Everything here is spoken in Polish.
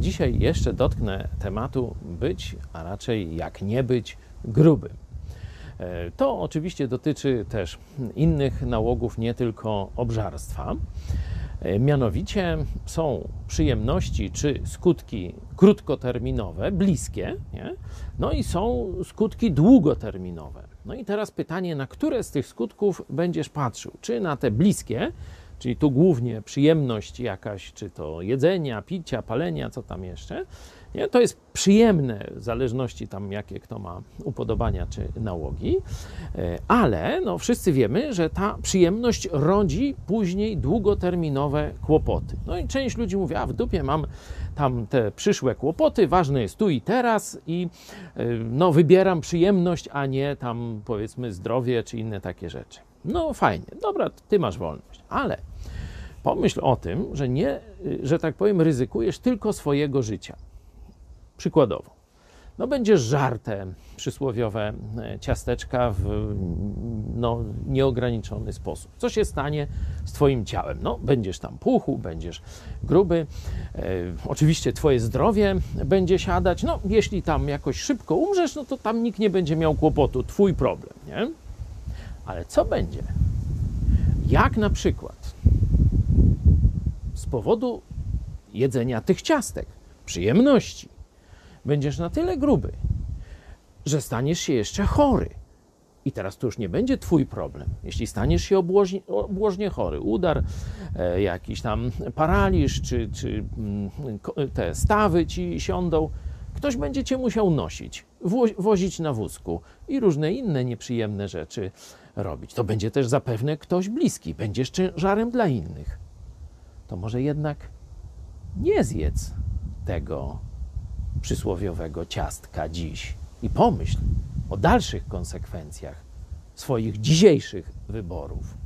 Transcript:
Dzisiaj jeszcze dotknę tematu być, a raczej jak nie być grubym. E, To oczywiście dotyczy też innych nałogów, nie tylko obżarstwa. E, Mianowicie są przyjemności czy skutki krótkoterminowe, bliskie, nie? no i są skutki długoterminowe. No i teraz pytanie, na które z tych skutków będziesz patrzył? Czy na te bliskie, czyli tu głównie przyjemność jakaś, czy to jedzenia, picia, palenia, co tam jeszcze, nie? to jest przyjemne w zależności tam jakie kto ma upodobania czy nałogi, E, ale no, wszyscy wiemy, że ta przyjemność rodzi później długoterminowe kłopoty. No i część ludzi mówi, a w dupie mam tam te przyszłe kłopoty, ważne jest tu i teraz i e, no, wybieram przyjemność, a nie tam powiedzmy zdrowie czy inne takie rzeczy. No fajnie, dobra, ty masz wolność, ale pomyśl o tym, że nie, że tak powiem, ryzykujesz tylko swojego życia. Przykładowo, no będziesz żarte przysłowiowe e, ciasteczka w no, nieograniczony sposób. Co się stanie z Twoim ciałem? No, będziesz tam puchu, będziesz gruby, e, oczywiście Twoje zdrowie będzie siadać. No, jeśli tam jakoś szybko umrzesz, no to tam nikt nie będzie miał kłopotu, Twój problem, nie? Ale co będzie? Jak na przykład z powodu jedzenia tych ciastek, przyjemności, będziesz na tyle gruby, że staniesz się jeszcze chory. I teraz to już nie będzie Twój problem. Jeśli staniesz się obłożnie, obłożnie chory, udar, e, jakiś tam paraliż, czy, czy mm, ko- te stawy ci siądą, ktoś będzie Cię musiał nosić, wo- wozić na wózku i różne inne nieprzyjemne rzeczy robić. To będzie też zapewne ktoś bliski, będziesz ciężarem dla innych. To może jednak nie zjedz tego przysłowiowego ciastka dziś i pomyśl o dalszych konsekwencjach swoich dzisiejszych wyborów.